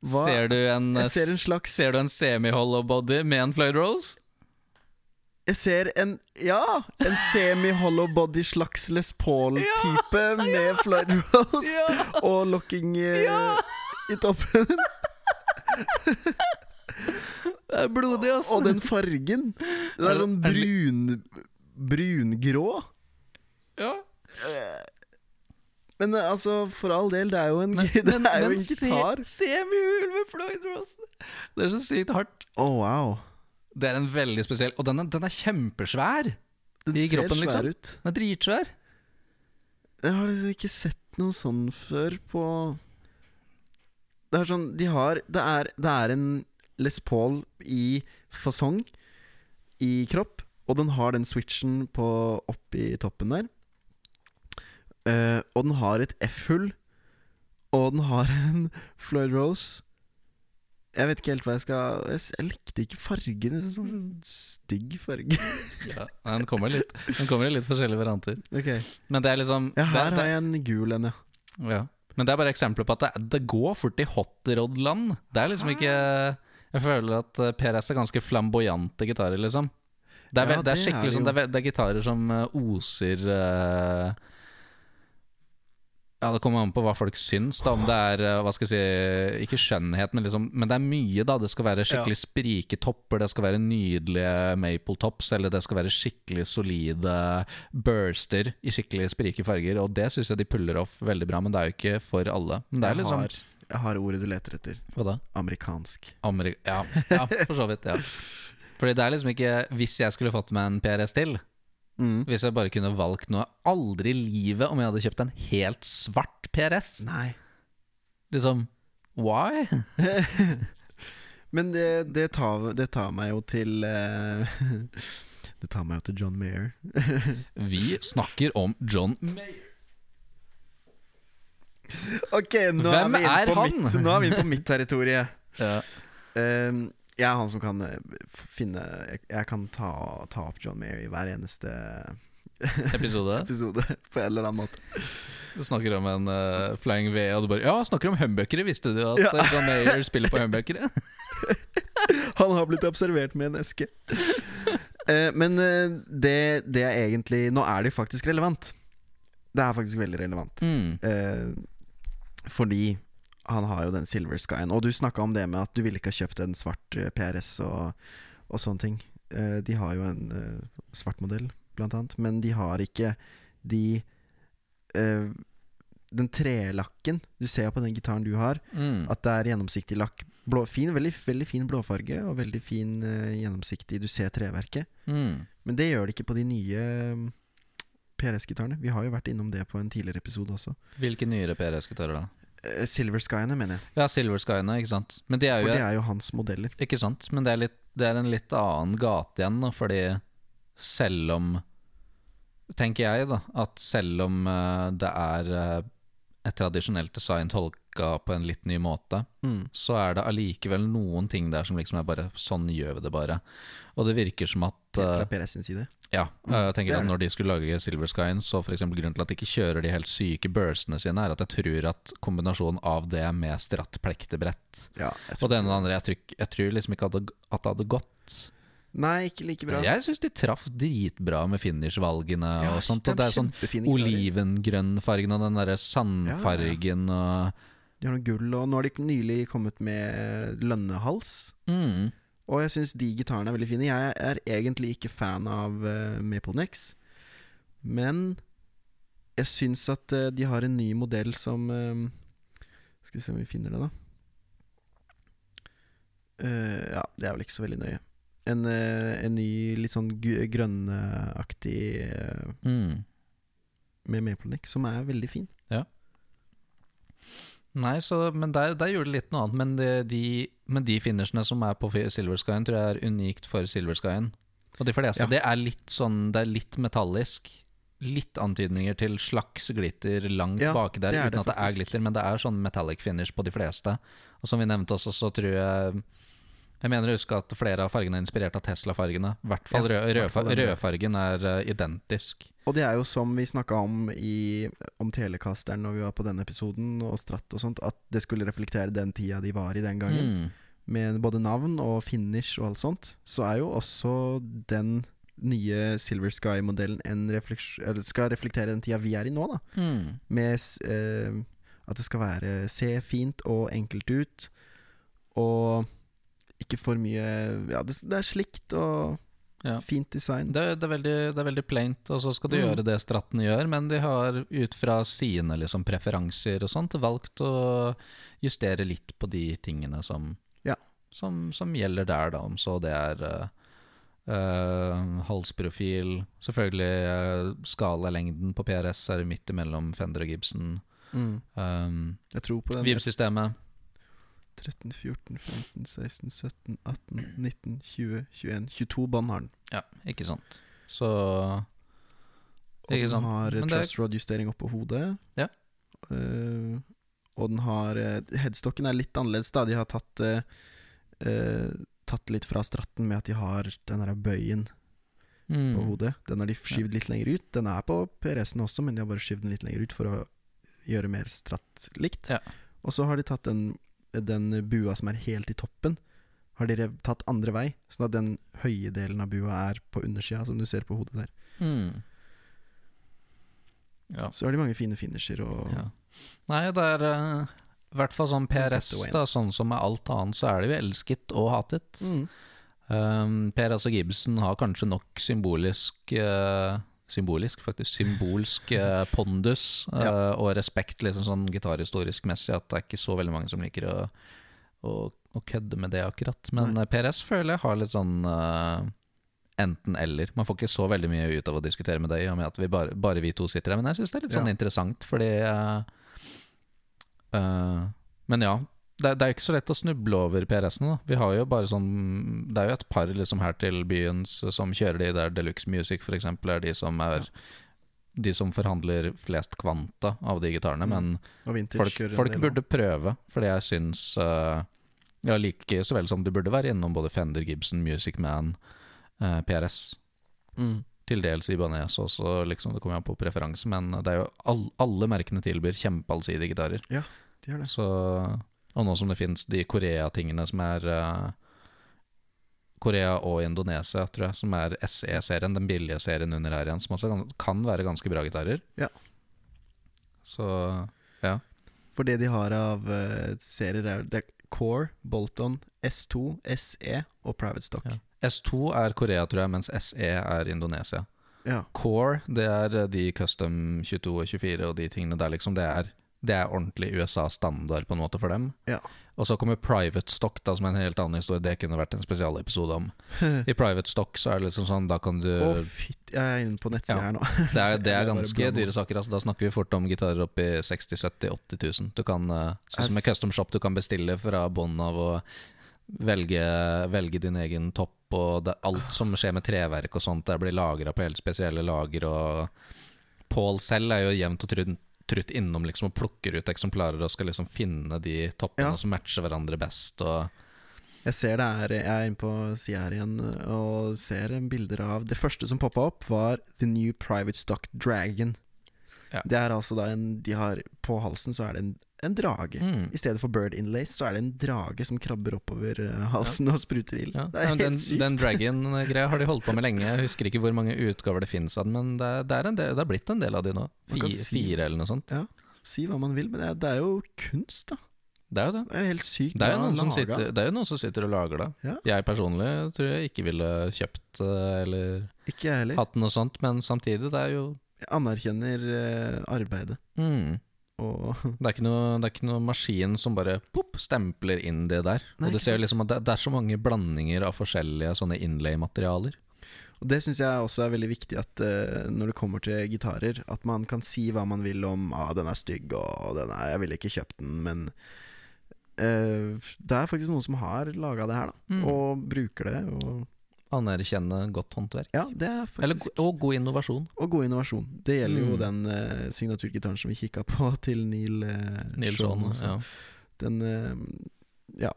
Hva? Ser du en, ser en slags ser du en semi-hollow body med en Floyd Rose? Jeg ser en Ja! En semi-hollow body slags Les Paul-type med Floyd Rose og locking eh, i toppen. Det er blodig, altså. Og den fargen. Den Er sånn brun Brungrå. Ja. Men eh, altså, for all del, det er jo en, Men, det men, jo men en se, gitar. semihul med Floyd Rose. Det er så sykt hardt. Å, wow. Det er en veldig spesiell Og den er, den er kjempesvær. Den I ser kroppen, svær liksom? ut. Den er dritsvær. Jeg har liksom ikke sett noe sånn før på Det er sånn De har Det er, det er en Les Paul i fasong i kropp, og den har den switchen på oppi toppen der. Uh, og den har et F-hull, og den har en Floyd Rose. Jeg vet ikke helt hva jeg skal Jeg, likte ikke fargen. Det sånn stygg farge. Ja, den kommer, litt, den kommer i litt forskjellige varianter. ok Men det er liksom Ja, her det, har jeg en gul en, ja. ja. Men det er bare eksempler på at det, det går fort i hotrod-land. Det er liksom ikke Jeg føler at eh, PRS er ganske flamboyante gitarer, liksom. Det er, Ja, det er det er skikkelig det sånn det, er, det er gitarer som eh, oser eh, Ja, det kommer an på hva folk syns, da. Om det er eh, hva skal jeg si Ikke skjønnhet, men liksom Men det er mye, da. Det skal være skikkelig sprike topper, det skal være nydelige maple tops, eller det skal være skikkelig solide burster i skikkelig sprike farger. Og det syns jeg de puller off veldig bra, men det er jo ikke for alle. Men det er jeg, liksom har, jeg har ordet du leter etter. Hva da? Amerikansk. Ameri ja, ja, for så vidt. Ja. Fordi det er liksom ikke Hvis jeg skulle fått meg en PRS til, Mm. hvis jeg bare kunne valgt noe Aldri i livet om jeg hadde kjøpt en helt svart PRS. Nei. Liksom Why? Men det, det, tar, det tar meg jo til uh, Det tar meg jo til John Mayer. Vi snakker om John Mayer. Ok, nå Hvem er, vi inne på? Mitt, nå er vi inne på mitt territorium. Ja. Ehm, jeg er han som kan eh, finne Jeg, jeg kan ta, ta opp John Mayer i hver eneste Episode. episode på en eller annen måte. Du snakker om en uh, Flying V, og du bare Ja, snakker om humbuckere. Visste du at Ja. John Mayer spiller på humbuckere? Han har blitt observert med en eske. Uh, men uh, det, det er egentlig Nå er det faktisk relevant. Det er faktisk veldig relevant. Mm. Fordi han har jo den Silver Skyen. Og du snakka om det med at du ville ikke ha kjøpt en svart eh, PRS og, og sånne ting. Eh, de har jo en eh, svart modell, blant annet. Men de har ikke de Den trelakken du ser på den gitaren du har. Mm. At det er gjennomsiktig lakk. Blå, fin, veldig, veldig fin blåfarge og veldig fin gjennomsiktig. Du ser treverket. Mm. Men det gjør det ikke på de nye mm, PRS-gitarene. Vi har jo vært innom det på en tidligere episode også. Hvilke nyere PRS-gitarer, da? Eh, Silver Skyene, mener jeg. Ja, Silver Skyene, ikke sant. Men de er For jo det er jo hans modeller. Ikke sant, men det er, litt, det er en litt annen gate igjen, da, fordi selv om Tenker jeg, da, at selv om eh, det er eh, et tradisjonelt design tolka på en litt ny måte, Mm. så er det allikevel noen ting der som liksom er bare Sånn gjør vi det bare. Og det virker som at eh, Fra PRS sin side. Ja, Mm, jeg tenker er at når de skulle lage Silver Skyen, så for grunnen til at de ikke kjører de helt syke burstene sine, er at jeg tror at kombinasjonen av det med stratt plektebrett Ja, og det ene og det andre, jeg tror, jeg tror liksom ikke at det, at det hadde gått. Nei, ikke like bra. Jeg syns de traff dritbra med finish-valgene Ja, og sånt. Og det er sånn olivengrønnfargen og den derre sandfargen og Har noe gull, og nå har de nylig kommet med lønnehals. mm, Og jeg syns de gitarene er veldig fine. Jeg er egentlig ikke fan av uh, Maple Necks, men jeg syns at uh, de har en ny modell som uh, Skal vi se om vi finner det, da. Ja, det er vel ikke så veldig nøye. En, en ny, litt sånn grønnaktig mm. med Maple Neck, som er veldig fin. Nei, så, men der, der gjorde det litt noe annet. Men de, de, men de finishene som er på Silver Skyen, tror jeg er unikt for Silver Skyen. Og de fleste, Ja. det er litt sånn Det er litt metallisk. Litt antydninger til slags glitter langt Ja, baki der, er uten det at det er glitter. Men det er sånn metallic finish på de fleste. Og som vi nevnte også, så tror jeg Jeg mener å huske at flere av fargene er inspirert av Tesla-fargene. I hvert fall Ja, rød, hvert fall rødfa- den røde. rødfargen er uh, identisk. Og det er jo som vi snakka om i, om Telekasteren når vi var på denne episoden, og Stratt og sånt, at det skulle reflektere den tida de var i den gangen. Mm. Med både navn og finish og alt sånt. Så er jo også den nye Silver Sky-modellen skal reflektere den tida vi er i nå, da. Mm. Med eh, at det skal være se fint og enkelt ut. Og ikke for mye Ja, det, det er slikt og Ja. fint design. Det, det, er veldig, det er veldig plaint, og så skal de Mm. gjøre det Stratten gjør, men de har ut fra sine liksom, preferanser og sånt valgt å justere litt på de tingene som, Ja. som, som gjelder der, da, om så det er eh, eh, halsprofil Selvfølgelig uh, skalelengden på PRS er midt imellom Fender og Gibson. Mm. Um, Jeg tror på den. Vib-systemet. 13, 14, 15, 16, 17, 18, 19, 20, 21 22 bånd har den. Ja, ikke sant. Så Og Ikke den sant. har den Men det er- truss rod-justering oppå hodet. Ja. Eh, og den har eh, Headstocken er litt annerledes, da. De har tatt eh, eh, Tatt litt fra stratten med at de har den der bøyen mm, på hodet. Den har de skyvd litt lenger ut. Den er på PRS-en også, men de har bare skyvd den litt lenger ut for å gjøre mer stratt likt. Ja. Og så har de tatt den, den bua som er helt i toppen, har dere tatt andre vei. Sånn at den høye delen av bua er på undersida, som du ser på hodet der. mm. Ja. Så har de mange fine finisher og Ja. Nei, det er i hvert fall sånn PRS, da, sånn som med alt annet, så er det jo elsket og hatet. Mm. Um, PRS og Gibson har kanskje nok symbolisk eh, Symbolisk, faktisk. Symbolsk eh, pondus eh, Ja. og respekt, liksom sånn gitarhistorisk messig, at det er ikke så veldig mange som liker å, å, å kødde med det, akkurat. Men Nei. eh, PRS føler jeg har litt sånn eh, enten-eller. Man får ikke så veldig mye ut av å diskutere med det, i og med at vi bare, bare vi to sitter her. Men jeg syns det er litt sånn Ja. interessant, fordi eh, eh, Men ja. Det, det er ikke så lett å snuble over PRS-ene. Vi har jo bare sånn Det er jo et par liksom her til byen som kjører de der Deluxe Music, for eksempel, er de som er de som forhandler flest kvanta av de gitarene, Mm. men folk, folk burde prøve, fordi jeg syns uh, Ja, like så vel som du burde være innom både Fender, Gibson, Music Man, uh, PRS. også. Mm. Til dels Ibanez også, liksom. Det kommer an på preferanse, men det er jo all, alle merkene tilbyr kjempeallsidige gitarer. Ja, De gjør det. Så, og nå som det fins de Korea-tingene som er eh, Korea og Indonesia, tror jeg, som er SE-serien, den billige serien under her igjen, som også kan, være ganske bra gitarer. Ja. Så ja. For det de har av uh, serier, er det er Core, Bolton, S2, SE og Private Stock. Ja. S2 er Korea, tror jeg, mens SE er Indonesia. Ja. Core, det er eh, de custom 22 og 24 og de tingene der, liksom. Det er, det er ordentlig USA-standard på en måte for dem. Ja. Og så kommer private stock, da, som er en helt annen historie. Det kunne vært en spesialepisode om. I private stock så er det liksom sånn, da kan du Å, fytt, jeg er inne på nettsida Ja. her nå. Det er, det er ganske dyre saker. Altså. Da snakker vi fort om gitarer opp i 60 70 80 000. Du kan, sånn som en Custom Shop, du kan bestille fra bånn av og velge, velge din egen topp, og det, alt som skjer med treverk og sånt, det blir lagra på helt spesielle lager. Og Paul selv er jo jevnt og trutt, trutt innom liksom, og plukker ut eksemplarer og skal liksom finne de toppene Ja. som matcher hverandre best. Og Jeg ser det er Jeg er inne på sida her igjen og ser bilder av Det første som poppa opp, var The New Private Stock Dragon. Ja. Det er altså da en De har På halsen så er det en, en drage. mm. I stedet for bird inlays så er det en drage som krabber oppover halsen halsen og spruter ild. Ja, Det er helt den, sykt. den Dragon-greia har de holdt på med lenge. Jeg husker ikke hvor mange utgaver det finnes av den, men det, det, er en del, det er blitt en del av de nå. Fire, si- fire eller noe sånt. Si hva man vil, men det det er jo kunst, da. Det er jo det. Det er helt sykt. Det er jo noen, som sitter, det er jo noen som sitter og lager det. Ja. Jeg personlig tror jeg ikke ville kjøpt eh, eller Ikke hatt noe sånt, men samtidig, det er jo anerkjenner eh, arbeidet. mm, Og det, er noe, det er ikke noe maskin som bare pop, stempler inn det der. Nei, og du ser liksom at det, det er så mange blandinger av forskjellige sånne inlay-materialer. Og det syns jeg også er veldig viktig at uh, når det kommer til gitarer, at man kan si hva man vil om ah, 'den er stygg', og den er, 'jeg ville ikke kjøpt den', men uh, det er faktisk noen som har laga det her, da, Mm. og bruker det. Og Anerkjenne godt håndverk. ja, det er Eller, og god innovasjon. Og god innovasjon. Det gjelder jo Mm. den uh, signaturgitaren som vi kikka på til Neil uh, Nilsson. Ja. Den uh, Ja.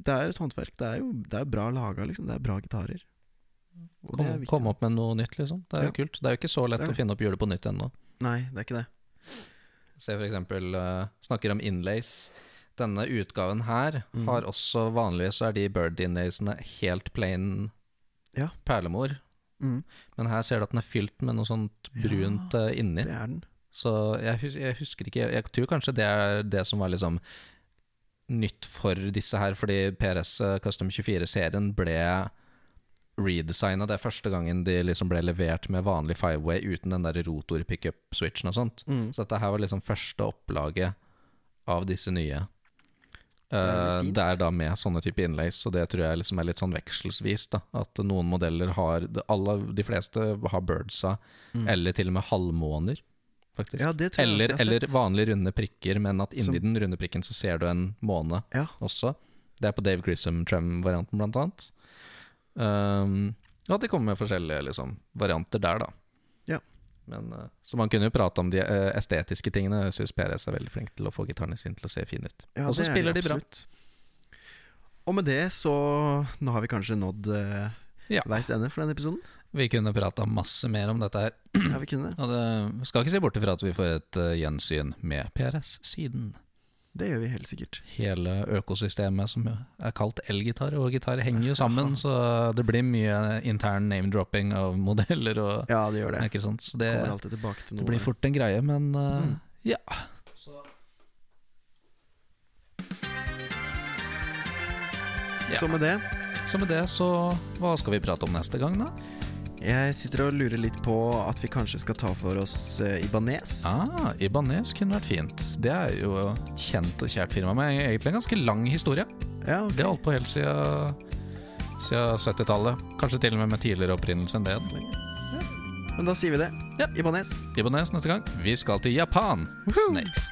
Det er et håndverk. Det er jo det er bra laga, liksom. Det er bra gitarer. Er Kom, kom opp med noe nytt, liksom. Det er jo Ja. kult. Det er jo ikke så lett å finne opp hjulet på nytt ennå. Nei, det er ikke det. Se for eksempel eh, Snakker om inlays. Denne utgaven her Mm. har også Vanligvis er de bird inlaysene helt plain Ja. perlemor. Mm. Men her ser du at den er fylt med noe sånt brunt eh, inni. Det er den. Så jeg, hus jeg husker ikke Jeg tror kanskje det er det som var liksom nytt for disse her, fordi PRS eh, Custom 24-serien ble redesigna. Det er første gangen de liksom ble levert med vanlig five-way uten den der rotor-pickup-switchen og sånt. Mm. Så dette her var liksom første opplaget av disse nye. Eh, det er da med sånne type innlays, og det tror jeg liksom er litt sånn vekselsvis. da At noen modeller har alle, De fleste har birdsa, Mm. eller til og med halvmåner, faktisk. Ja, eller, eller vanlige runde prikker, men at inni Som- den runde prikken så ser du en måne Ja. også. Det er på Dave Grissom-Trem-varianten, blant annet. Um, og at de kommer med forskjellige liksom, varianter der, da. Men, eh, så man kunne jo prate om de eh, estetiske tingene. Jeg syns PRS er veldig flink til å få gitarene sine til å se fine ut. Ja, og så er spiller de bra. Og med det så Nå har vi kanskje nådd uh, Ja. veis ende for denne episoden. Vi kunne prata masse mer om dette her. Ja, vi kunne. Og det skal ikke se bort ifra at vi får et uh, gjensyn med PRS-siden. Det gjør vi helt sikkert. Hele økosystemet som er kalt elgitar og gitar henger jo sammen, så det blir mye intern name-dropping av modeller og Ja, det gjør det. ikke sant. Så det, til det blir fort en greie, men Mm. ja. Ja. Så med det Så med det, så hva skal vi prate om neste gang, da? Jeg sitter og lurer litt på at vi kanskje skal ta for oss uh, Ibanez. Ah, Ibanez kunne vært fint. Det er jo et kjent og kjært firma med egentlig en ganske lang historie. Ja, okay. Det har holdt på helt siden, siden 70-tallet. Kanskje til og med med tidligere opprinnelse enn det. Men da sier vi det. Ja. Ibanez. Ibanez neste gang. Vi skal til Japan. Snakes.